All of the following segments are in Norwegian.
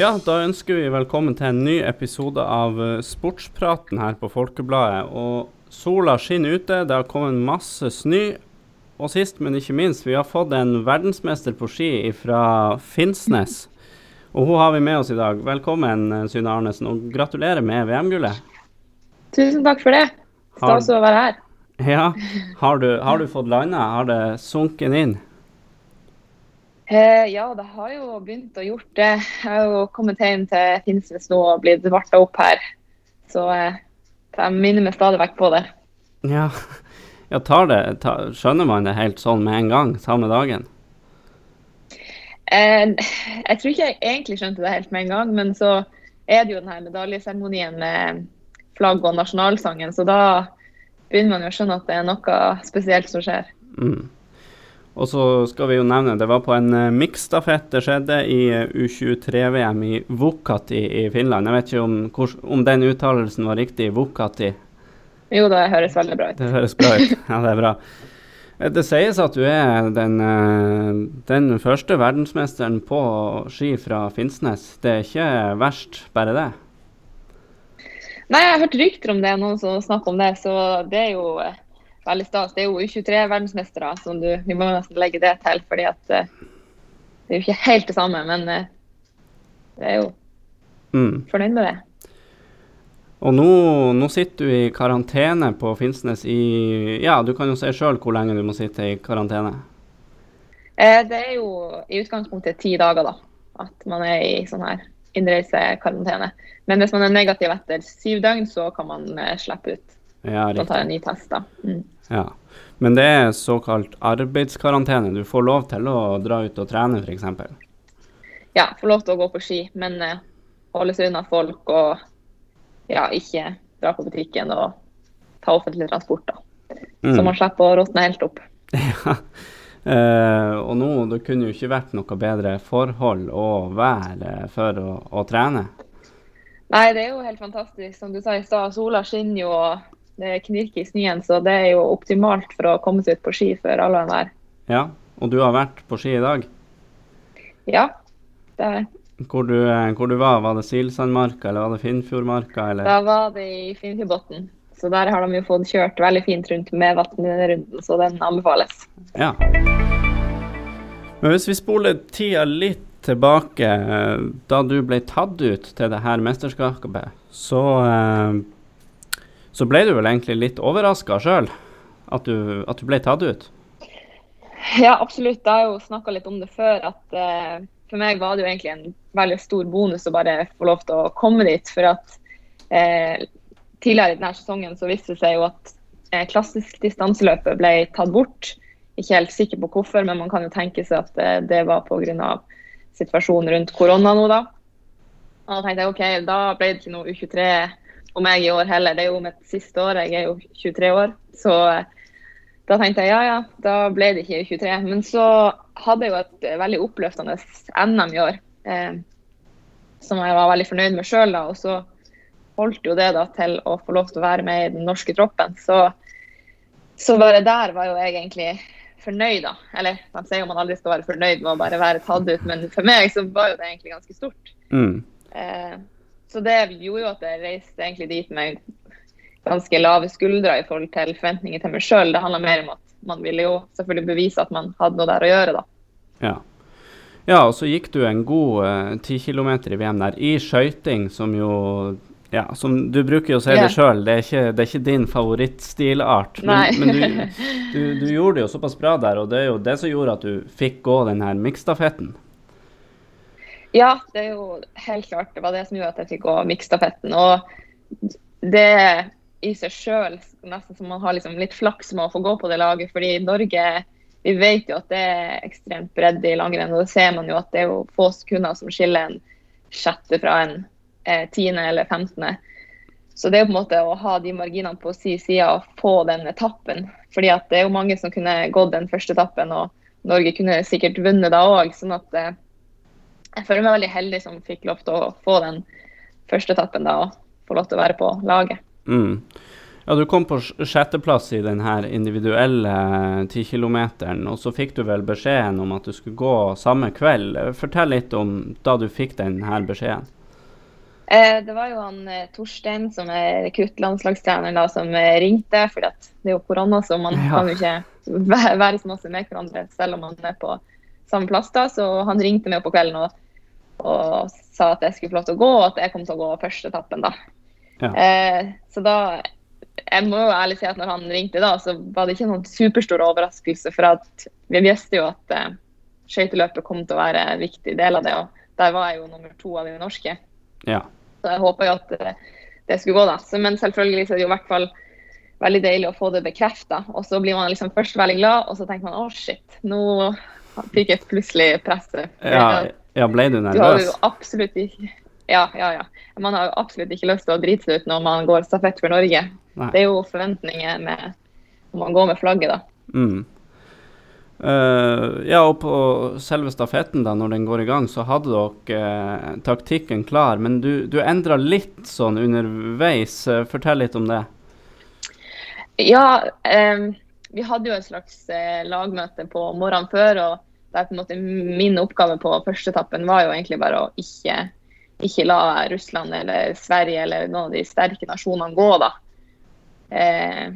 Ja, da ønsker vi velkommen til en ny episode av eh, Sportspraten her på Folkebladet. Og sola skinner ute, det har kommet masse snø. Og sist, men ikke minst, vi har fått en verdensmester på ski fra Finnsnes. Og hun har vi med oss i dag. Velkommen, eh, Synne Arnesen, og gratulerer med VM-gullet. Tusen takk for det. Stas å være her. Ja, har du, har du fått landa? Har det sunket inn? Eh, ja, det har jo begynt å gjort det. Jeg har jo kommet hjem til Finnsnes nå og blitt varta opp her. Så eh, jeg minner meg stadig vekk på det. Ja, ja tar det, tar, skjønner man det helt sånn med en gang, samme dagen? Eh, jeg tror ikke jeg egentlig skjønte det helt med en gang, men så er det jo denne medaljeseremonien med flagg og nasjonalsangen, så da begynner man jo å skjønne at det er noe spesielt som skjer. Mm. Og så skal vi jo nevne, det var på en uh, miksstafett det skjedde i uh, eh, U23-VM i Vukati i Finland. Jeg vet ikke om, hvor, om den uttalelsen var riktig, Vukati? Jo, det høres veldig bra ut. Det høres bra ut, ja det er bra. Eh, det sies at du er den, den første verdensmesteren på ski fra Finnsnes. Det er ikke verst, bare det? Nei, jeg har hørt rykter om det, noen som snakker om det, så det er jo veldig stas. Det er jo U23-verdensmestere, som du, vi må nesten legge det til. fordi at uh, det er jo ikke helt det samme, men uh, det er jo mm. fornøyd med det. Og nå, nå, sitter du i karantene på Finnsnes i Ja, du kan jo se sjøl hvor lenge du må sitte i karantene. Eh, det er jo i utgangspunktet ti dager, da. At man er i sånn her innreisekarantene. Men hvis man er negativ etter syv døgn, så kan man eh, slippe ut. Ja. Da tar en ny test, da. Mm. Ja. Men det er såkalt arbeidskarantene. Du får lov til å dra ut og trene, f.eks.? Ja, får lov til å gå på ski, men uh, holde seg unna folk og ja, ikke dra på butikken og ta offentlig transport. da. Mm. Så man slipper å råtne helt opp. Ja. Uh, og nå, det kunne jo ikke vært noe bedre forhold å vær uh, for å, å, trene? Nei, det er jo helt fantastisk. Som du sa i stad, sola skinner jo. og det knirker i snøen, så det er jo optimalt for å komme seg ut på ski for alle og enhver. Ja, og du har vært på ski i dag? Ja, det har jeg. Hvor du, eh, hvor du var, var det Silsandmarka eller var det Finnfjordmarka? Eller? Da var det i Finnfjordbotn. Så der har de jo fått kjørt veldig fint rundt med runden, så den anbefales. Ja. Men hvis vi spoler tida litt tilbake, eh, da du ble tatt ut til det her mesterskapet, så eh, så ble du vel egentlig litt overraska sjøl at, at, du ble tatt ut? Ja, absolutt. Jeg har jo snakka litt om det før. at uh, For meg var det jo egentlig en veldig stor bonus å bare få lov til å komme dit. For at uh, tidligere i denne sesongen så viste det seg jo at uh, klassisk distanseløpet ble tatt bort. Ikke helt sikker på hvorfor, men man kan jo tenke seg at uh, det var pga. situasjonen rundt korona nå, da. Og da tenkte jeg OK, da ble det ikke noe U23 og jeg i år heller. Det er jo mitt siste år, jeg er jo 23 år. Så eh, da tenkte jeg ja, ja, da ble det ikke 23. Men så hadde jeg jo et eh, veldig oppløftende NM i år. Eh, som jeg var veldig fornøyd med sjøl. Og så holdt jo det da til å få lov til å være med i den norske troppen. Så, så bare der var jo jeg egentlig fornøyd, da. Eller man sier jo man aldri skal være fornøyd med å bare være tatt ut, men for meg så var jo det egentlig ganske stort. Mm. Eh, så det gjorde jo at jeg reiste egentlig dit med ganske lave skuldre i forhold til forventninger til meg sjøl. Det handla mer om at man ville jo selvfølgelig bevise at man hadde noe der å gjøre, da. Ja. ja og så gikk du en god ti uh, kilometer i VM der, i skøyting, som jo ja, som du bruker jo å si det sjøl, det, det, er ikke din favorittstilart. Men, men du, du, du, gjorde det jo såpass bra der, og det er jo det som gjorde at du fikk gå den her miksstafetten. Ja, det er jo helt klart. Det var det som gjorde at jeg fikk gå miksstafetten. Og det i seg sjøl nesten som man har liksom litt flaks med å få gå på det laget. fordi Norge vi vet jo at det er ekstremt bredde i langrenn. Og det ser man jo at det er jo få sekunder som skiller en sjette fra en eh, tiende eller femtende. Så det er jo på en måte å ha de marginene på si side og få den etappen. fordi at det er jo mange som kunne gått den første etappen, og Norge kunne sikkert vunnet da òg. Sånn at eh, jeg føler meg veldig heldig som fikk lov til å få den første etappen da, og få lov til å være på laget. Mm. Ja, Du kom på sjetteplass i den her individuelle tikilometeren, og så fikk du vel beskjeden om at du skulle gå samme kveld. Fortell litt om da du fikk den her beskjeden. Eh, det var jo han eh, Torstein, som er rekruttlandslagstrener, da, som eh, ringte. For det er jo korona, så man ja. kan jo ikke være så masse med hverandre selv om man er på samme plass. da, Så han ringte meg på kvelden og, og sa at jeg skulle få lov til å gå, og at jeg kom til å gå første etappen. da. Ja. Eh, så da jeg må jo ærlig si at når han ringte da, så var det ikke noen superstor overraskelse. For at vi visste jo at eh, skøyteløpet kom til å være en viktig del av det. Og der var jeg jo nummer to av de norske. Ja. Så jeg håpa jo at uh, det skulle gå, da. Så, men selvfølgelig så er det jo i hvert fall veldig deilig å få det bekrefta. Og så blir man liksom først veldig glad, og så tenker man å shit, nå fikk jeg plutselig presset. Ja, ja, ble du nervøs? Du har jo absolutt ikke ja, ja, ja. Man har jo absolutt ikke lyst til å drite seg ut når man går stafett for Norge. Nei. Det er jo forventninger med når man går med flagget, da. Mm. Uh, ja, og på selve stafetten, da, når den går i gang, så hadde dere uh, taktikken klar. Men du, du endra litt sånn underveis. Uh, fortell litt om det. Ja, um, vi hadde jo et slags lagmøte på morgenen før. og der på en måte Min oppgave på første etappen var jo egentlig bare å ikke ikke la Russland eller Sverige eller noen av de sterke nasjonene gå, da. Eh,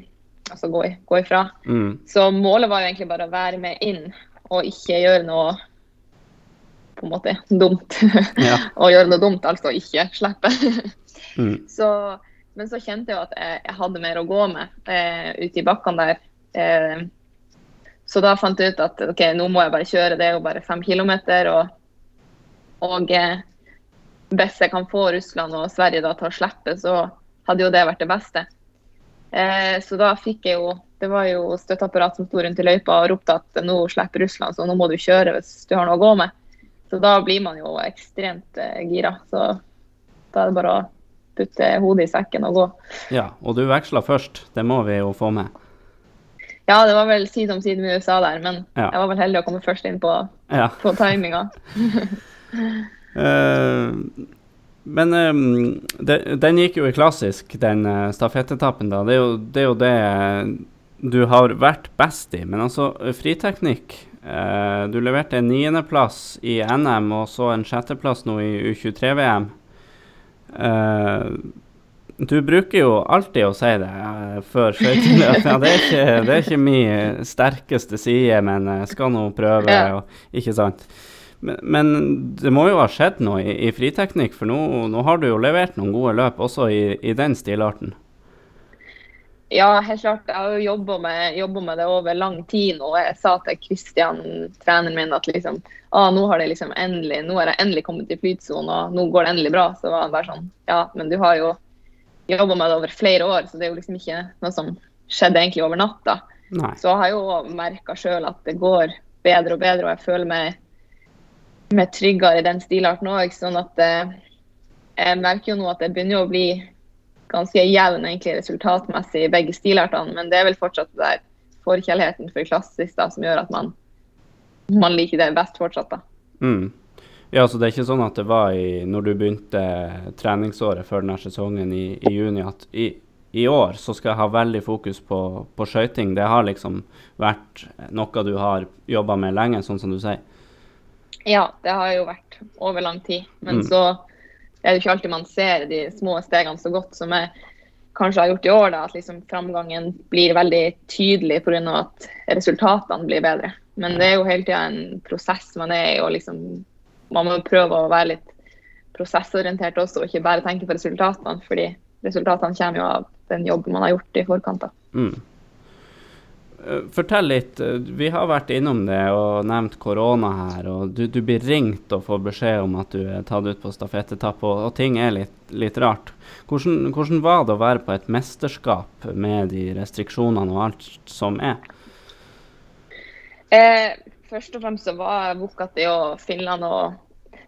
altså gå, gå ifra. Mm. Så målet var jo egentlig bare å være med inn og ikke gjøre noe på en måte dumt. Ja. og gjøre noe dumt, altså ikke slippe. mm. så, men så kjente jeg jo at jeg, jeg hadde mer å gå med eh, ute i bakkene der. Eh, så da fant jeg ut at ok, nå må jeg bare kjøre, det er jo bare fem kilometer. Og, og eh, hvis jeg kan få Russland og Sverige da til å slippe, så hadde jo det vært det beste. Eh, så da fikk jeg jo Det var jo støtteapparat som sto rundt i løypa og ropte at nå slipper Russland, så nå må du kjøre hvis du har noe å gå med. Så da blir man jo ekstremt eh, gira. Så da er det bare å putte hodet i sekken og gå. Ja, og du veksla først. Det må vi jo få med. Ja, det var vel side om side med USA der, men ja. jeg var vel heldig å komme først inn på, ja. på timinga. Uh, men um, de, den gikk jo i klassisk, den uh, stafettetappen. da. Det er, jo, det er, jo, det du har vært best i. Men altså, friteknikk uh, Du leverte en niendeplass i NM og så en sjetteplass nå i U23-VM. Uh, du bruker jo alltid å si det uh, før skøyteløp. Ja, det, er ikke, det er ikke min sterkeste side, men jeg skal nå prøve. Ja. Og, ikke sant? Men, men, det må jo ha skjedd noe i, i friteknikk, for nå, nå, har du jo levert noen gode løp også i, i den stilarten? Ja, helt klart. Jeg har jo jobba med, med, det over lang tid nå. Jeg sa til Kristian, treneren min, at liksom, ah, nå har det liksom endelig, nå har jeg endelig kommet til flytsonen, og nå går det endelig bra. Så var han bare sånn Ja, men du har jo jobba med det over flere år, så det er jo liksom ikke noe som skjedde egentlig over natta. Nei. Så jeg har jo merka sjøl at det går bedre og bedre, og jeg føler meg meg tryggere i den stilarten òg. Sånn at eh, jeg merker jo nå at det begynner å bli ganske jevn egentlig resultatmessig i begge stilartene. Men det er vel fortsatt det der forkjærligheten for klassisk da, som gjør at man, man liker det best fortsatt. da. Mm. Ja, så Det er ikke sånn at det var i, når du begynte treningsåret før denne sesongen i, i juni, at i, i, år så skal jeg ha veldig fokus på, på skøyting. Det har liksom vært noe du har jobba med lenge, sånn som du sier? Ja, det har jo vært over lang tid. Men mm. så er det ikke alltid man ser de små stegene så godt som jeg kanskje har gjort i år. da, At liksom framgangen blir veldig tydelig pga. at resultatene blir bedre. Men det er jo hele tida en prosess man er i. og liksom, Man må prøve å være litt prosessorientert også, og ikke bare tenke på resultatene. fordi resultatene kommer jo av den jobben man har gjort i forkant. Mm. Eh, fortell litt. Eh, vi har vært innom det og nevnt korona her. og du, du, blir ringt og får beskjed om at du er tatt ut på stafettetapp, og, og ting er litt, litt rart. Hvordan, hvordan, var det å være på et mesterskap med de restriksjonene og alt som er? Eh, først og fremst så var Vukati og Finland og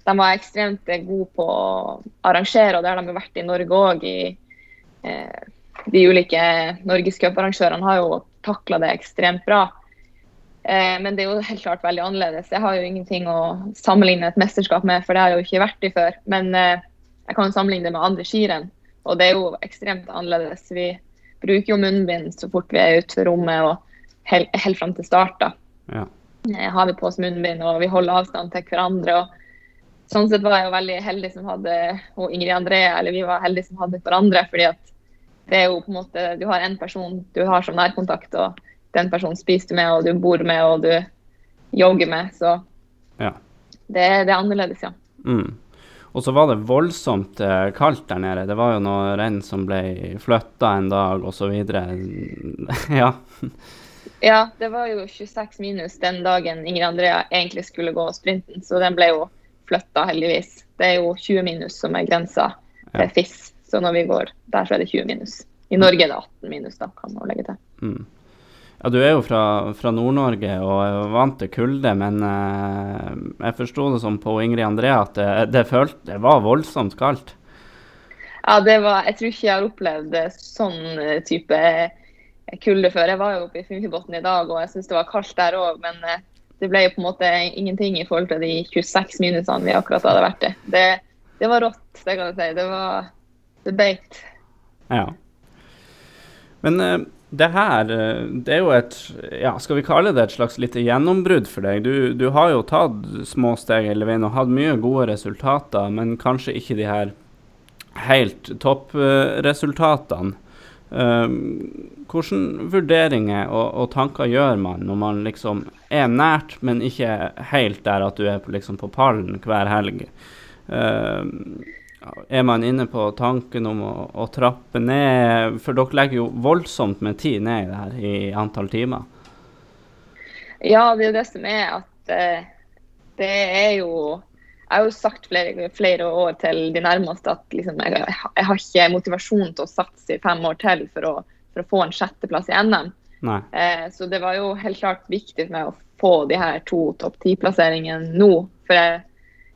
de var ekstremt gode på å arrangere, og det har de vært i Norge òg. Eh, de ulike norgescuparrangørene har jo takla det ekstremt bra. Eh, men det er jo helt klart veldig annerledes. Jeg har jo ingenting å sammenligne et mesterskap med, for det har jeg jo ikke vært i før. Men eh, jeg kan jo sammenligne det med andre skirenn, og det er jo ekstremt annerledes. Vi, bruker jo munnbind så fort vi er ute rommet og helt, helt fram til start. da. Ja. Eh, har vi på oss munnbind og vi holder avstand til hverandre. og Sånn sett var jeg jo veldig heldig som hadde og Ingrid Andrea, eller vi var heldige som hadde hverandre. fordi at det er jo på en måte, Du har en person du har som nærkontakt, og den personen spiser du med, og du bor med, og du jogger med. Så ja. det, det er annerledes, ja. Mm. Og så var det voldsomt eh, kaldt der nede. Det var jo noe renn som ble flytta en dag osv. ja. Ja, det var jo 26 minus den dagen Ingrid Andrea egentlig skulle gå sprinten, så den ble jo flytta, heldigvis. Det er jo 20 minus som er grensa til. FIS, så når vi går der, så er det 20 minus. I Norge er det 18 minus, da, kan man legge til. Mm. Ja, du er jo fra, fra Nord-Norge og er vant til kulde, men eh, jeg forsto det som på Ingrid Andrea at det, det, følt, det var voldsomt kaldt. Ja, det var, Jeg tror ikke jeg har opplevd sånn eh, type kulde før. Jeg var jo oppe i Finnfjordbotn i dag, og jeg syns det var kaldt der òg, men eh, det ble jo på en måte ingenting i forhold til de 26 minusene vi akkurat hadde vært i. Det, det var rått, det kan jeg si. Det var det beit. Ja. Men uh, det her, eh, det er jo et ja, Skal vi kalle det et slags lite gjennombrudd for deg? Du, du har jo tatt små steg hele veien og hatt mye gode resultater, men kanskje ikke de her helt toppresultatene. Hvilke vurderinger og, og tanker gjør man når man liksom er nært, men ikke helt der at du er på, liksom på pallen hver helg? Eh, er man inne på tanken om å, å trappe ned? For dere legger jo voldsomt med tid ned i det her i antall timer. Ja, det er jo det som er at eh, det er jo Jeg har jo sagt flere, flere år til de nærmeste at liksom, jeg, jeg har ikke motivasjon til å satse i fem år til for å, for å få en sjetteplass i NM. Eh, så det var jo helt klart viktig for meg å få de her to topp ti-plasseringene nå. For jeg,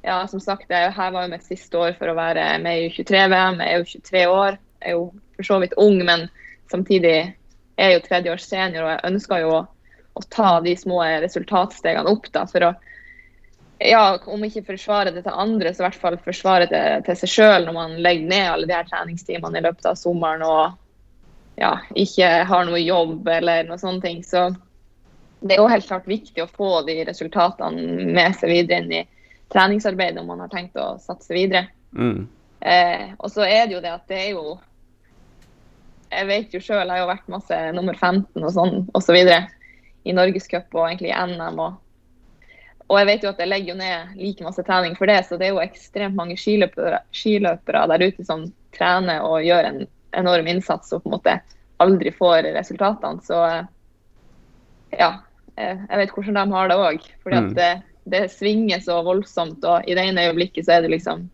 ja, som sagt, jeg, her var jo mitt siste år for å være med i U23-VM. Jeg er jo 23 år, jeg er jo for så vidt ung, men samtidig er jeg jo tredje års senior, og jeg ønsker jo å, å ta de små resultatstegene opp da, for å ja, om ikke forsvare det til andre, så i hvert fall forsvare det til seg sjøl når man legger ned alle de her treningstimene i løpet av sommeren og ja, ikke har noe jobb eller noe sånne ting. Så det er jo helt klart viktig å få de resultatene med seg videre inn i treningsarbeidet om man har tenkt å satse videre. Mm. Eh, og så er det jo det at det er jo Jeg vet jo sjøl, jeg har jo vært masse nummer 15 og sånn osv. i Norgescup og egentlig i NM. Og, og jeg vet jo at jeg legger ned like masse trening for det, så det er jo ekstremt mange skiløpere, skiløpere der ute som trener og gjør en enorm innsats og på en måte aldri får resultatene. Så eh, ja, eh, jeg vet hvordan de har det òg. Fordi Mm. at det, det svinger så voldsomt, og i det ene øyeblikket så er du liksom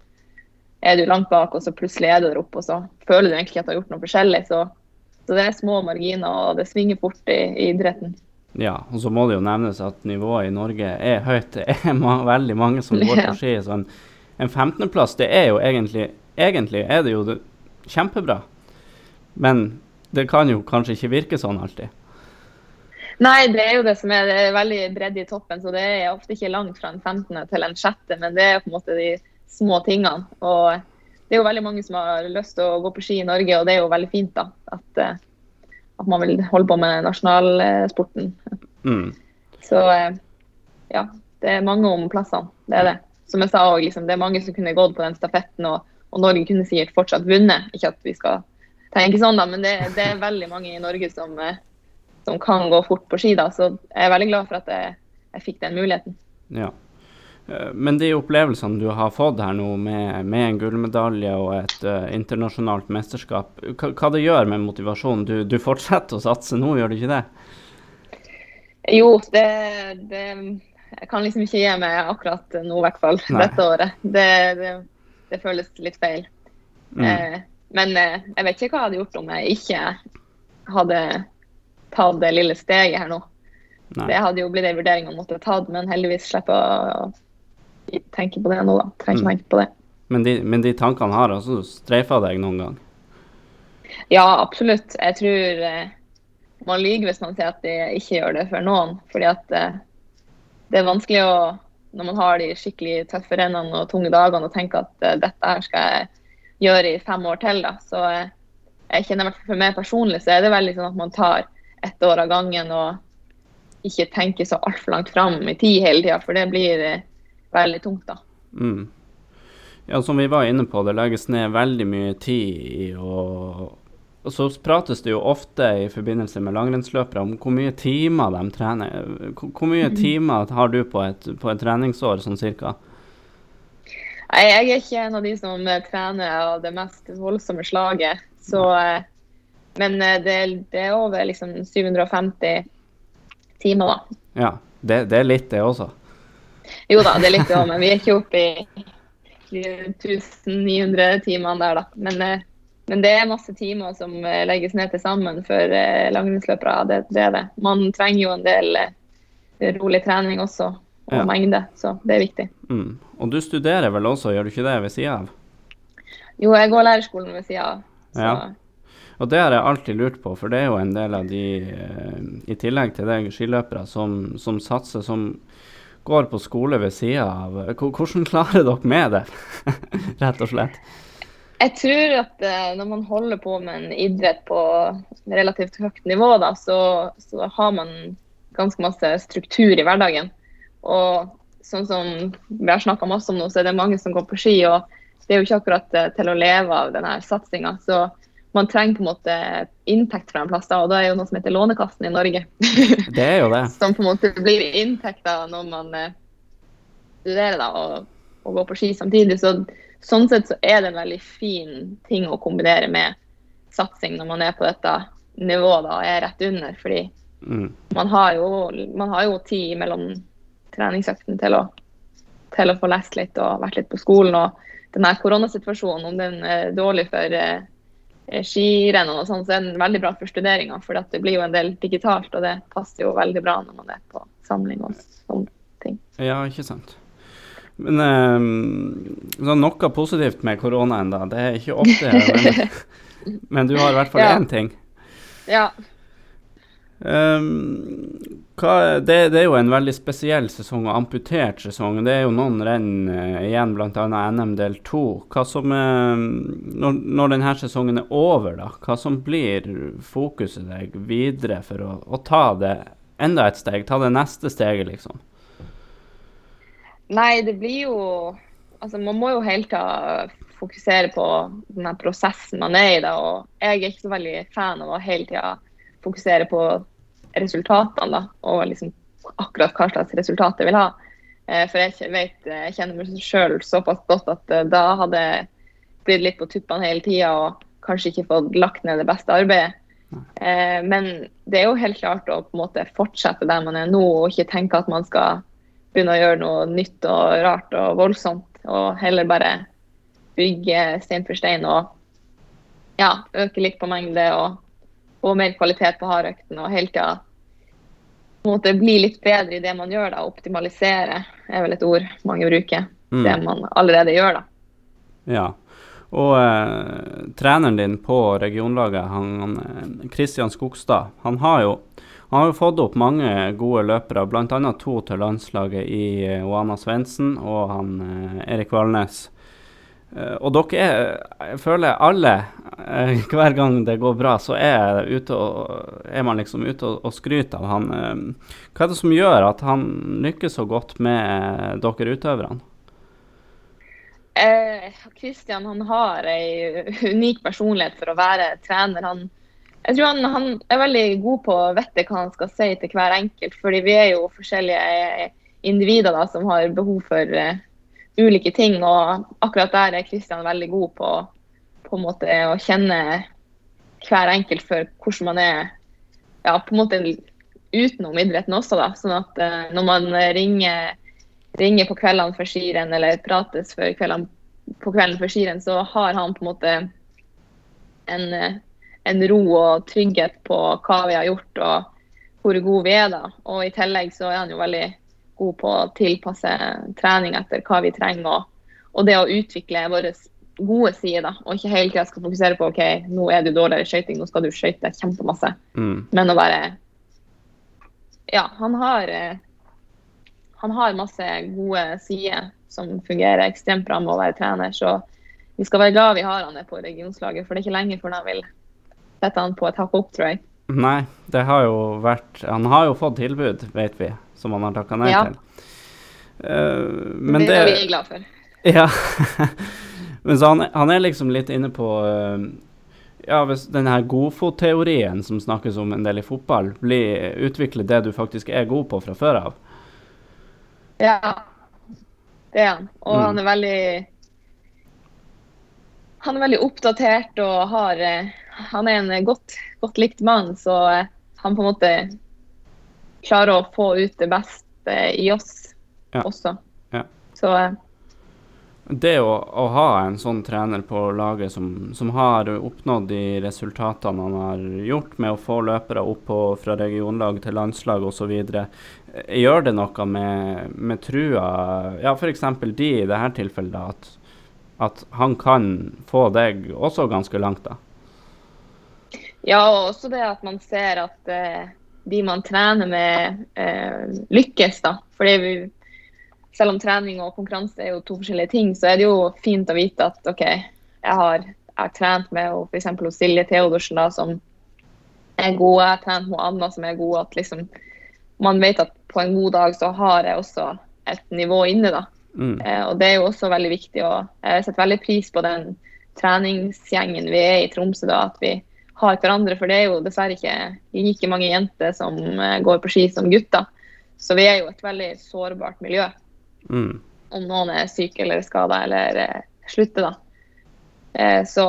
er du langt bak, og så plutselig er du der oppe, og så føler du egentlig ikke at du har gjort noe forskjellig. Så, så det er små marginer, og det svinger fort i, i idretten. Ja, og så må det jo nevnes at nivået i Norge er høyt. Det er ma veldig mange som går på ski. Så en, en 15.-plass, det er jo egentlig Egentlig er det jo det, kjempebra. Men det kan jo kanskje ikke virke sånn alltid. Nei, det er jo det som er, det er veldig bredde i toppen, så det er ofte ikke langt fra en 15. til en 6., men det er på en måte de små tingene. Og det er jo veldig mange som har lyst til å gå på ski i Norge, og det er jo veldig fint da, at, eh, at man vil holde på med nasjonalsporten. Mm. Så eh, ja, det er mange om plassene. Det er det. Som jeg sa òg, liksom, det er mange som kunne gått på den stafetten, og, og Norge kunne sikkert fortsatt vunnet. Ikke at vi skal tenke sånn, da, men det, det er veldig mange i Norge som, eh, som kan gå fort på ski. da, Så jeg er veldig glad for at jeg, jeg fikk den muligheten. Ja. Eh, Men de opplevelsene du har fått her nå med, med en gullmedalje og et uh, internasjonalt mesterskap, hva, hva det gjør med motivasjonen? Du, du fortsetter å satse nå, gjør du ikke det? Jo, det, det Jeg kan liksom ikke gi meg akkurat nå, i hvert fall. Nei. Dette året. Det, det, det føles litt feil. Mm. Eh, men eh, jeg vet ikke hva jeg hadde gjort om jeg ikke hadde tatt det lille steget her nå. Nei. Det hadde jo blitt en vurdering å måtte tatt, men heldigvis slipper å tenke på det nå, da. Trenger ikke Mm. tenke på det. Men, de, men de tankene har altså streifa deg noen gang? Ja, absolutt. Jeg tror eh, man lyver hvis man sier at de ikke gjør det for noen. Fordi at eh, det er vanskelig å, når man har de skikkelig tøffe rennene og tunge dagene, og tenke at eh, dette her skal jeg gjøre i fem år til. da. Så eh, jeg kjenner for meg personlig, så er det veldig sånn at man tar ett år av gangen og ikke tenker så altfor langt fram i tid hele tida, for det blir eh, veldig tungt, da. Mm. Ja, som vi var inne på, det legges ned veldig mye tid i å og så prates det jo ofte i forbindelse med langrennsløpere om hvor mye timer de trener. Hvor, mye mm. timer har du på et, på et treningsår, sånn cirka? Nei, Jeg er ikke en av de som trener av det mest voldsomme slaget. Så, eh, men eh, det, det, er over liksom 750 timer, da. Ja, det, det, er litt, det også? Jo da, det er litt òg, men vi er ikke oppe i 1900 timene der, da. Men, eh, men, det er masse timer som legges ned til sammen for langrennsløpere. Det, det, er det. Man trenger jo en del rolig trening også, og ja. mengde, så det er viktig. Mm. Og du studerer vel også, gjør du ikke det ved sida av? Jo, jeg går lærerskolen ved sida av. Ja. Og det har jeg alltid lurt på, for det er jo en del av de, eh, i tillegg til deg, skiløpere som, som, satser, som går på skole ved sida av. Hvordan klarer dere med det, rett og slett? Jeg tror at eh, når man holder på med en idrett på relativt høyt nivå, da, så, så har man ganske masse struktur i hverdagen. Og sånn som vi har snakka masse om nå, så er det mange som går på ski. og Det er jo ikke akkurat eh, til å leve av denne satsinga. Så man trenger på en måte inntekt fra en plass, da, og da er jo noe som heter Lånekassen i Norge. Det er jo det. som på en måte blir inntekta når man eh, studerer da, og, og, går på ski samtidig. Så, sånn sett så er det en veldig fin ting å kombinere med satsing når man er på dette nivået da, og er rett under. fordi mm. man, har jo, man har jo tid mellom treningsøktene til å, til å få lest litt og vært litt på skolen. Og denne koronasituasjonen, om den er dårlig for eh, skirennene og sånn, så er den veldig bra for studeringa. For det blir jo en del digitalt, og det passer jo veldig bra når man er på samling og sånne ting. Ja, ikke sant. Men um, noe positivt med koronaen, da. Det er ikke ofte, men, men du har i hvert fall ja. én ting. Ja. Um, hva, det, det, er jo en veldig spesiell sesong og amputert sesong. Det er jo noen renn uh, igjen, bl.a. NM del 2. Hva som, uh, når, når, denne sesongen er over, da, hva som blir fokuset deg videre for å, å, ta det enda et steg? Ta det neste steget, liksom? Nei, det blir jo Altså, man må jo helt ta fokusere på den prosessen man er i. da, og Jeg er ikke så veldig fan av å hele tida fokusere på resultatene da, og liksom akkurat hva slags resultat jeg vil ha. Eh, for jeg vet, jeg kjenner meg sjøl såpass godt at eh, da hadde jeg blitt litt på tuppene hele tida og kanskje ikke fått lagt ned det beste arbeidet. Eh, men det er jo helt klart å på en måte fortsette der man er nå, og ikke tenke at man skal begynne å gjøre noe nytt og rart og voldsomt. Og heller bare bygge stein for stein og ja, øke litt på mengde og få mer kvalitet på hardøkten og hele tida bli litt bedre i det man gjør. da, Optimalisere er vel et ord mange bruker. Mm. Det man allerede gjør, da. Ja. Og eh, treneren din på regionlaget, han, Kristian Skogstad, han har, jo, han har jo fått opp mange gode løpere, bl.a. to til landslaget i eh, Oana Svendsen og han eh, Erik Valnes. Uh, og dere er Jeg føler alle, uh, hver gang det går bra, så er, og, er man liksom ute og, og skryter av han. Uh, hva er det som gjør at han lykkes så godt med dere utøverne? Kristian han har en unik personlighet for å være trener. Han, jeg tror han, han, er veldig god på å vite hva han skal si til hver enkelt. fordi vi er jo forskjellige individer da, som har behov for ulike ting. Og akkurat der er Kristian veldig god på, på å kjenne hver enkelt for hvordan man er ja, på en måte utenom idretten også. da, sånn at uh, Når man ringer, ringer på kveldene for skirenn eller prates for kveldene, på kvelden for skirenn, så har han på en måte en, en, ro og trygghet på hva vi har gjort og hvor gode vi er. da, og I tillegg så er han jo veldig god på å tilpasse trening etter hva vi trenger. Og, og det å utvikle våre gode sider, og ikke hele tida skal fokusere på ok, nå er du dårligere i skøyting, nå skal du skøyte kjempemasse. Mm. Men å være Ja, han har han har masse gode sider som fungerer ekstremt bra med å være trener. Så vi skal være glad vi har han på regionslaget, for det er ikke lenge før de vil sette han på et hakk opp, tror jeg. Nei, det har jo vært Han har jo fått tilbud, vet vi, som han har takka nei Ja. til. Uh, men det, det er vi glad for. Ja. Men så han, han er liksom litt inne på uh, Ja, hvis den her godfotteorien som snakkes om en del i fotball, blir utvikler det du faktisk er god på fra før av. Ja, det er han. Og Mm. han er veldig Han er veldig oppdatert og har eh, Han er en godt, godt likt mann, så han på en måte klarer å få ut det beste i oss Ja. også. Ja. Så eh, Det å, å ha en sånn trener på laget som, som har oppnådd de resultatene han har gjort med å få løpere opp på, fra regionlag til landslag osv., gjør det noe med, med trua Ja, f.eks. de i dette tilfellet, at, at han kan få deg også ganske langt, da. Ja, og også det at man ser at eh, de man trener med, eh, lykkes. da. Fordi vi, selv om trening og konkurranse er jo to forskjellige ting, så er det jo fint å vite at OK, jeg har, jeg har trent med f.eks. Silje Theodorsen, da, som er god. Jeg har trent med Anna, som er god. At liksom, man vet at på en god dag så har jeg også et nivå inne. da. Mm. Eh, og Det er jo også veldig viktig. og Jeg setter veldig pris på den treningsgjengen vi er i Tromsø. da, At vi har hverandre. For det er jo dessverre ikke like mange jenter som eh, går på ski som gutter. Så vi er jo et veldig sårbart miljø. Mm. Om noen er syke eller skada eller eh, slutter, da. Eh, så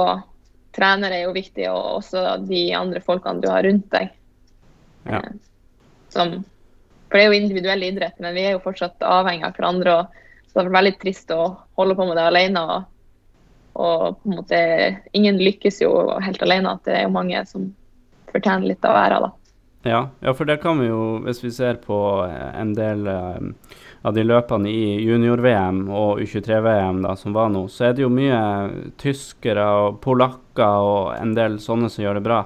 trener er jo viktig, og også de andre folkene du har rundt deg. Ja. Eh, som, for det er jo individuell idrett, men vi er jo fortsatt avhengig av hverandre. og så det har vært veldig trist å holde på med det alene. Og, og på en måte, ingen lykkes jo helt alene. At det er jo mange som fortjener litt av æra, da. Ja, ja, for det kan vi jo, hvis vi ser på eh, en del eh, av de løpene i junior-VM og U23-VM da, som var nå, så er det jo mye tyskere og polakker og en del sånne som gjør det bra.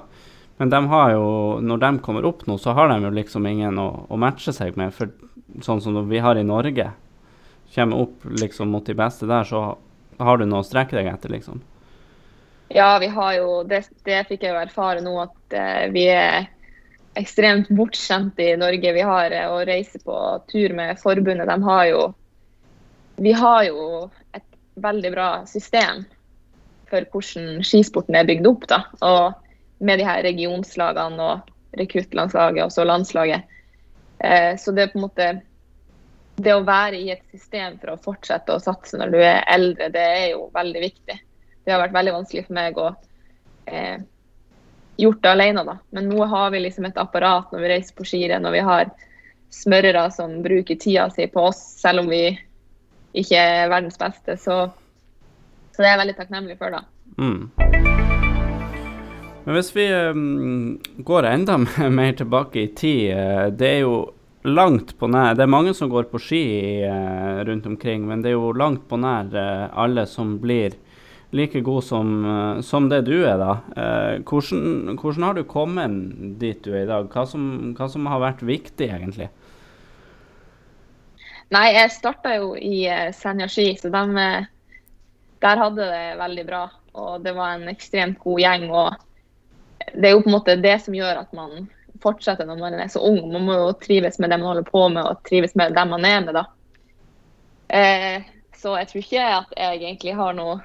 Men de har jo, når de kommer opp nå, så har de jo liksom ingen å, å matche seg med. For sånn som vi har i Norge, kommer opp liksom mot de beste der, så har du noe å strekke deg etter, liksom. Ja, vi har jo Det, det fikk jeg jo erfare nå, at eh, vi er ekstremt bortskjemte i Norge. Vi har eh, å reise på tur med forbundet. De har jo Vi har jo et veldig bra system for hvordan skisporten er bygd opp. da, og Med de her regionslagene og rekruttlandslaget og så landslaget. Eh, så det er på en måte Det å være i et system for å fortsette å satse når du er eldre, det er jo veldig viktig. Det har vært veldig vanskelig for meg å eh, gjort det alene, da. Men nå har vi liksom et apparat når vi reiser på skirenn, og vi har smørere som bruker tida si på oss, selv om vi ikke er verdens beste. Så, så det er jeg veldig takknemlig for, da. Mm. Men hvis vi um, går enda mer tilbake i tid, eh, det er jo langt på nær Det er mange som går på ski eh, rundt omkring, men det er jo langt på nær eh, alle som blir like god som, eh, som det du er, da. Hvordan, hvordan har du kommet dit du er i dag? Hva som, hva som har vært viktig, egentlig? Nei, jeg starta jo i Senja ski, så de, der hadde det veldig bra. Og det var en ekstremt god gjeng. og Det er jo på en måte det som gjør at man fortsetter når man er så ung. Man må jo trives med det man holder på med, og trives med dem man er med, da. Eh, så jeg tror ikke at jeg egentlig har noe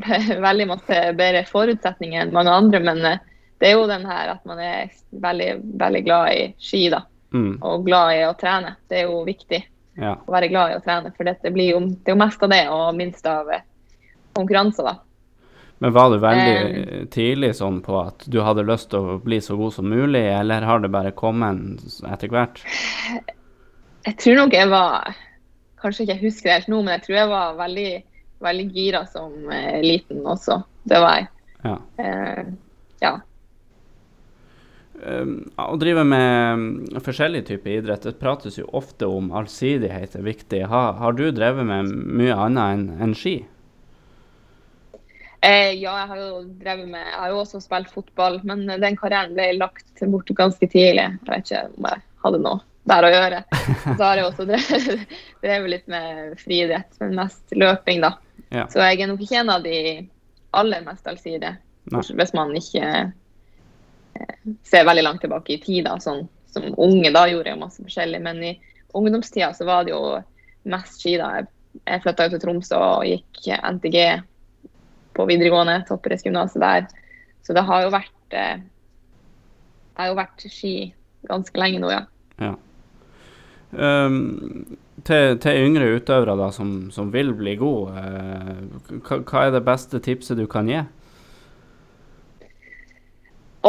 veldig masse bedre forutsetninger enn mange andre, men eh, det er jo den her at man er veldig, veldig glad i ski, da. Mm, Og glad i å trene. Det er jo viktig ja. å være glad i å trene. For dette blir jo, det er jo mest av det, og minst av eh, konkurranser, da. Men var du veldig tidlig sånn på at du hadde lyst til å bli så god som mulig, eller har det bare kommet etter hvert? Jeg tror nok jeg var Kanskje ikke jeg husker det helt nå, men jeg tror jeg var veldig, veldig gira som uh, liten også. Det var jeg. Ja. Uh, ja. Um, å drive med um, forskjellige typer idrett, det prates jo ofte om allsidighet er viktig. Ha, har du drevet med mye annet enn en ski? Eh, ja, jeg har jo drevet med Jeg har jo også spilt fotball, men den karrieren ble lagt bort ganske tidlig. Jeg vet ikke om jeg hadde noe der å gjøre. Så har jeg også drevet, drevet litt med friidrett, men mest løping, da. Ja. Så jeg er nok ikke en av de aller mest allsidige. Hvis man ikke ser veldig langt tilbake i tid, da, sånn som unge. Da gjorde jeg masse forskjellig. Men i ungdomstida så var det jo mest ski da. Jeg, jeg flytta jo til Tromsø og gikk NTG på videregående, toppidrettsgymnaset der. Så det har jo vært eh, Det har jo vært ski ganske lenge nå, ja. ja. Um, til, til, yngre utøvere da, som, som vil bli gode, eh, hva, hva, er det beste tipset du kan gi?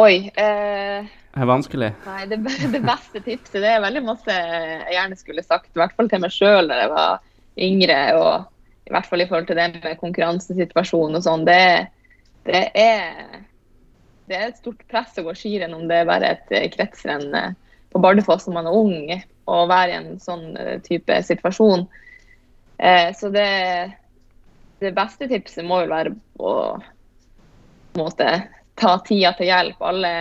Oi. Eh, det er vanskelig? Nei, det, det, beste tipset det er veldig masse jeg gjerne skulle sagt. I hvert fall til meg sjøl da jeg var yngre. Og i hvert fall i forhold til det med konkurransesituasjonen og sånn. Det, det, er, det er et stort press å gå skirenn om det er bare et kretsrenn på Bardufoss når man er ung, og være i en sånn eh, type situasjon. Eh, så det, det beste tipset må jo være å måte, ta tida til hjelp. Alle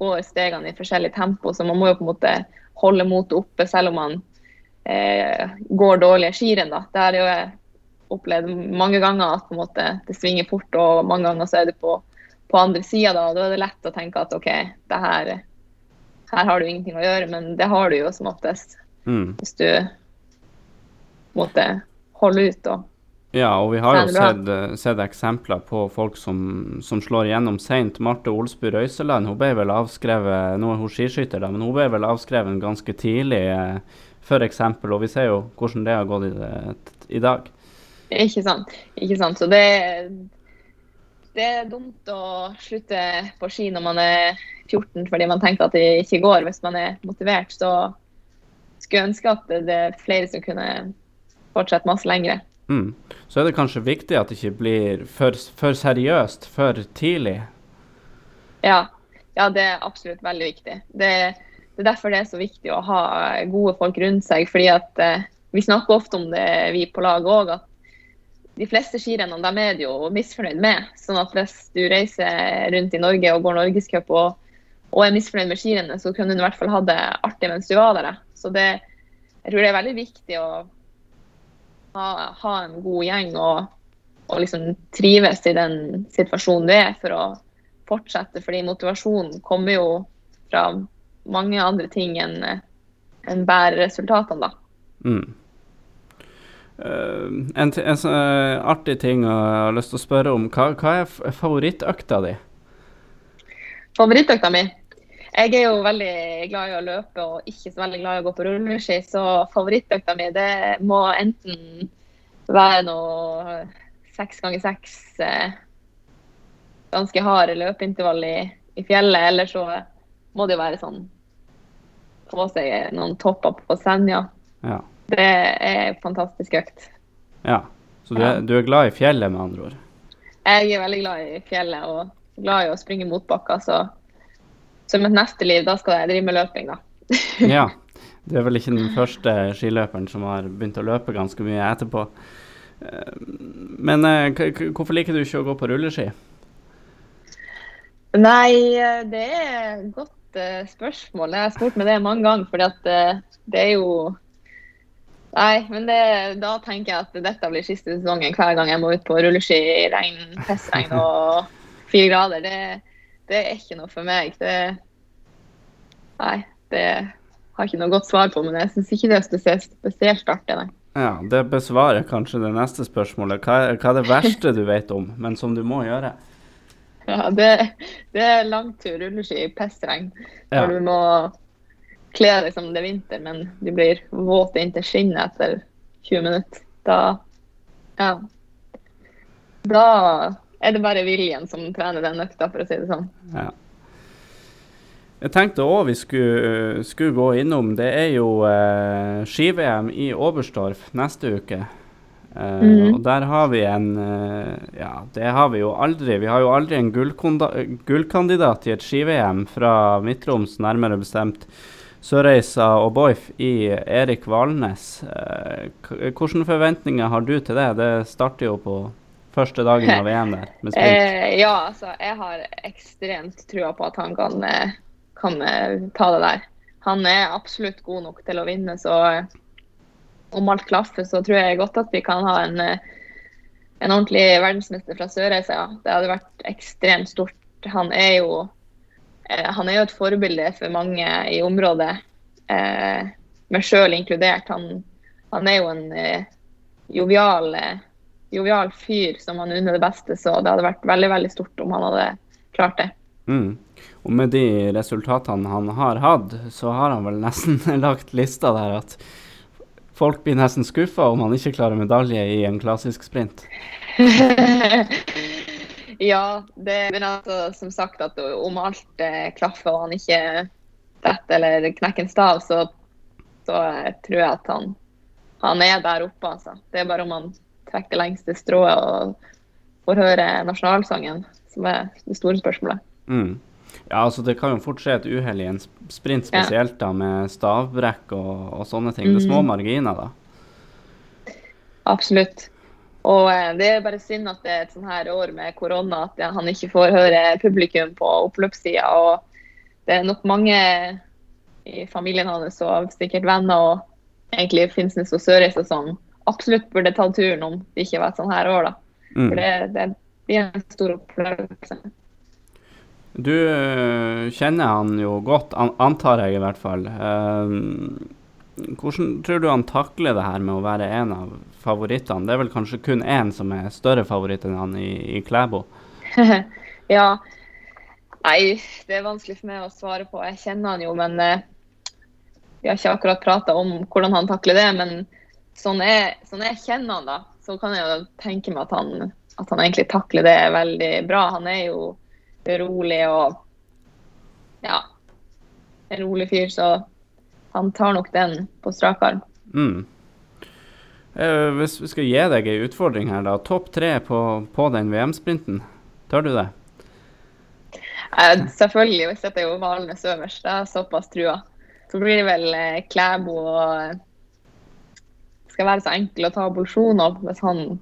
går stegene i forskjellig tempo, så man må jo på en måte holde motet oppe selv om man eh, går dårlige skirenn. Da. Det har jeg opplevd mange ganger at måte, det svinger fort, og mange ganger så er det på, på andre sida. Da. da er det lett å tenke at OK, det her, her har du ingenting å gjøre, men det har du jo som oftest. Mm. Hvis du måtte holde ut og ja, og vi har jo sett, eh, sett, eksempler på folk som, som slår igjennom seint. Marte Olsby Røiseland hun ble vel avskrevet nå er hun skiskytter, da, men hun ble vel avskrevet ganske tidlig, eh, f.eks. Og vi ser jo hvordan det har gått i, i, dag. Ikke sant. Ikke sant. Så det, det er dumt å slutte på ski når man er 14 fordi man tenker at det ikke går. Hvis man er motivert, så skulle jeg ønske at det er flere som kunne fortsette masse lenger. Mm. Så er det kanskje viktig at det ikke blir for, for seriøst for tidlig. Ja. ja. det er absolutt veldig viktig. Det, det, er derfor det er så viktig å ha gode folk rundt seg. fordi at eh, Vi snakker ofte om det, vi på laget òg, at de fleste skirennene er jo misfornøyd med. sånn at hvis du reiser rundt i Norge og går norgescup og, og er misfornøyd med skirennet, så kunne du i hvert fall ha det artig mens du var der. Så det, jeg tror det er veldig viktig å ha, ha en god gjeng og, og, liksom trives i den situasjonen du er, for å fortsette. Fordi motivasjonen kommer jo fra mange andre ting enn en bærer resultatene, da. Mm. Uh, en, en, en uh, artig ting jeg har lyst til å spørre om. Hva, hva er favorittøkta di? Favorittøkta mi? Jeg er jo veldig glad i å løpe og ikke så veldig glad i å gå på rulleski, så favorittøkta mi det må enten være noe seks ganger seks eh, ganske harde løpeintervall i, i, fjellet, eller så må det jo være sånn få seg noen topper på Senja. Ja. Det er fantastisk økt. Ja, Så du er, du er glad i fjellet, med andre ord? Jeg er veldig glad i fjellet og glad i å springe motbakker. Så som et neste liv, da skal jeg drive med løping, da. ja. Du er vel ikke den første skiløperen som har begynt å løpe ganske mye etterpå. Eh, men eh, hvorfor liker du ikke å gå på rulleski? Nei, eh, det er et godt spørsmål. Jeg har spurt meg det mange ganger. fordi at det er jo Nei, men det, da tenker jeg at dette blir siste sesongen hver gang jeg må ut på rulleski i regn, pestregn og fire grader. Det, det er ikke noe for meg. Det, nei, det har ikke noe godt svar på, men jeg syns ikke det er spesielt, spesielt artig. Nei. Ja, Det besvarer kanskje det neste spørsmålet. Hva hva er det verste du vet om, men som du må gjøre? Ja, Det, det er langtur rulleski pissregn. Ja. Når du må kle deg som det er vinter, men du blir våt inntil skinnet etter 20 minutter. Da Ja. Da er det bare viljen som trener den økta, for å si det sånn. Ja. Jeg tenkte òg vi skulle, skulle, gå innom Det er jo eh, ski-VM i Oberstdorf neste uke. Eh, mm. Og der har vi en eh, Ja, det har vi jo aldri. Vi har jo aldri en gullkandidat i et ski-VM fra Midt-Troms, nærmere bestemt Sørreisa og Boif i Erik Valnes. Eh, hvilke forventninger har du til det? Det starter jo på første dagen av VM der. Eh, ja, altså jeg har ekstremt trua på at han kan eh, kan ta det der. Han er absolutt god nok til å vinne, så om alt klaffer, så tror jeg godt at vi kan ha en, en ordentlig verdensmester fra Sørreisa. Ja. Det hadde vært ekstremt stort. Han er jo han er jo et forbilde for mange i området, eh, meg sjøl inkludert. Han, han, er jo en eh, jovial, eh, jovial, fyr som han unner det beste, så det hadde vært veldig veldig stort om han hadde klart det. Mm. Og med de resultatene han har hatt, så har han vel nesten lagt lista der at folk blir nesten skuffa om han ikke klarer medalje i en klassisk sprint. ja, det men altså, som sagt at om alt eh, klaffer og han ikke detter eller knekker en stav, så, så eh, tror jeg at han, han er der oppe. Altså. Det er bare om han trekker det lengste strået og får høre nasjonalsangen som er det store spørsmålet. Mm. Ja, altså Det kan jo fort skje et uhell i en sprint, spesielt da med stavbrekk og, og sånne ting. Det er små mm. marginer, da. Absolutt. Og eh, det er bare synd at det er et sånt her år med korona at han ikke får høre publikum på oppløpssida. Det er nok mange i familien hans og sikkert venner og egentlig Finnsnes og Sørreisa som absolutt burde tatt turen om det ikke var et sånn her år. da. Mm. For det, det blir en stor opplevelse. Du uh, kjenner han jo godt, antar jeg i hvert fall. Uh, hvordan tror du han takler det her med å være en av favorittene? Det er vel kanskje kun én som er større favoritt enn han i, i Klæbo? ja. Nei, det er vanskelig for meg å svare på. Jeg kjenner han jo, men uh, vi har ikke akkurat prata om hvordan han takler det. Men sånn jeg, sånn jeg, kjenner han, da, så kan jeg jo tenke meg at han, at han egentlig takler det veldig bra. Han er jo rolig og ja, en rolig fyr, så han tar nok den på strak arm. Mm. Eh, hvis vi skal gi deg en utfordring her, da. Topp tre på, på den VM-sprinten. Tør du det? Eh, selvfølgelig, hvis dette er jo Valnes øverst. Jeg har såpass trua. Så blir det vel eh, Klæbo og eh, skal være så enkel å ta Bolsjun opp hvis han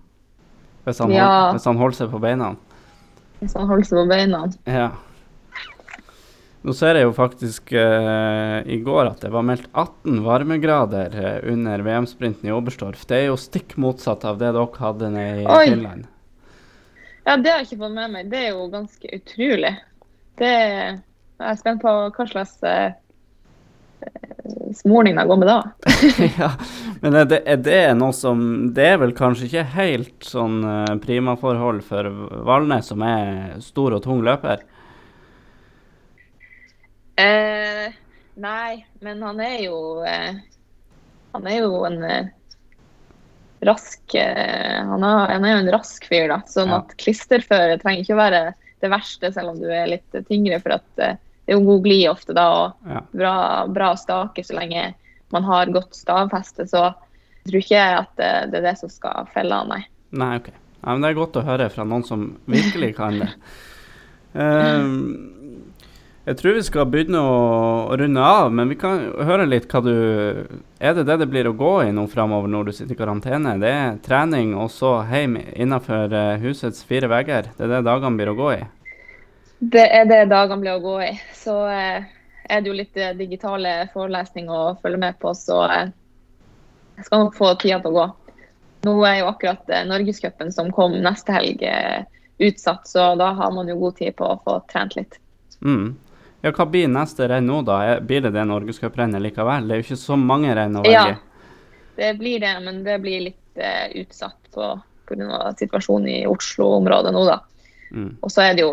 Hvis han, ja. hold, hvis han holder seg på beina? Hvis han holder seg på beina. Ja. Nå ser jeg jo faktisk uh, i går at det var meldt 18 varmegrader uh, under VM-sprinten i Oberstdorf. Det er jo stikk motsatt av det dere hadde nede i Oi. Finland. Ja, det har jeg ikke fått med meg. Det er jo ganske utrolig. Det jeg er spent på hva slags uh, smorninga går med da. ja, men er det, er det, noe som Det er vel kanskje ikke helt sånn primaforhold for Valnes, som er stor og tung løper? Eh, nei, men han er jo eh, Han er jo en eh, rask eh, han, er, han, er, jo en rask fyr, da. Sånn ja. at klisterføre trenger ikke å være det verste, selv om du er litt tyngre. for at eh, det er jo god glid ofte da, og ja. bra, bra stake så lenge man har godt stavfeste. Så jeg tror ikke at det, det er det som skal felle han, nei. Nei, ok. Ja, men det er godt å høre fra noen som virkelig kan det. Um, jeg tror vi skal begynne å, å, runde av, men vi kan høre litt hva du Er det det det blir å gå i nå framover når du sitter i karantene? Det er trening og så hjem innenfor uh, husets fire vegger? Det er det dagene blir å gå i? Det er det dagene blir å gå i. Så eh, er det jo litt eh, digitale forelesninger å følge med på, så eh, jeg skal nok få tida til å gå. Nå er jo akkurat eh, Norgescupen som kom neste helg eh, utsatt, så da har man jo god tid på å få trent litt. Mm. Ja, Hva blir neste renn nå, da? Blir det det norgescuprennet likevel? Det er jo ikke så mange renn å velge. Ja, det blir det, men det blir litt uh, utsatt pga. situasjonen i Oslo-området nå, da. Mm. Og så er det jo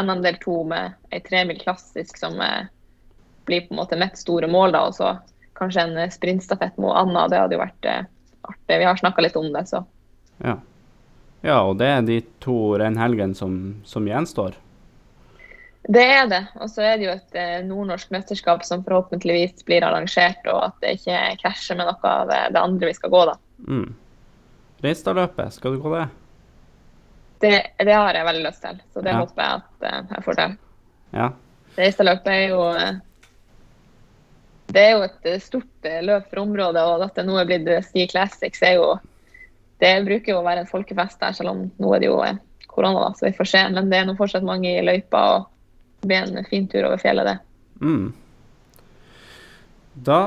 NM del to med ei tremil klassisk som eh, blir på en måte mitt store mål. da, Og så kanskje en eh, sprintstafett med Anna. Det hadde jo vært eh, artig. Vi har snakka litt om det, så. Ja. ja, og det er de to rennhelgene som, som gjenstår? Det er det. Og så er det jo et eh, nordnorsk mesterskap som forhåpentligvis blir arrangert, og at det ikke krasjer med noe av det andre vi skal gå, da. Mm. Reistadløpet, skal du gå det? det, det, har jeg veldig lyst til, så det ja. håper jeg at uh, jeg får til. Ja. Reiseløpet er jo eh, det er jo et eh, stort løp for området, og at det nå er blitt Ski Classics, er jo Det bruker jo å være en folkefest der, selv om nå er det jo korona, da, så vi får se. Men det er nå fortsatt mange i løypa, og det blir en fin tur over fjellet, det. Mm. Da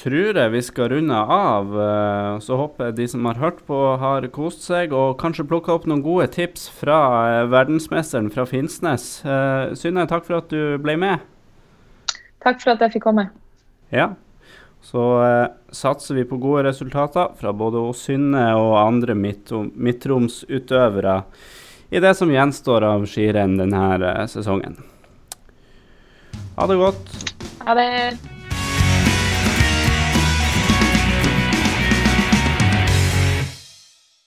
tror jeg vi skal runde av. Eh, så håper jeg de som har hørt på, har kost seg og kanskje plukka opp noen gode tips fra eh, verdensmesteren fra Finnsnes. Eh, Synne, takk for at du ble med. Takk for at jeg fikk komme. Ja. Så eh, satser vi på gode resultater fra både Synne og andre midtromsutøvere i det som gjenstår av skirenn denne sesongen. Ha det godt. Ha det.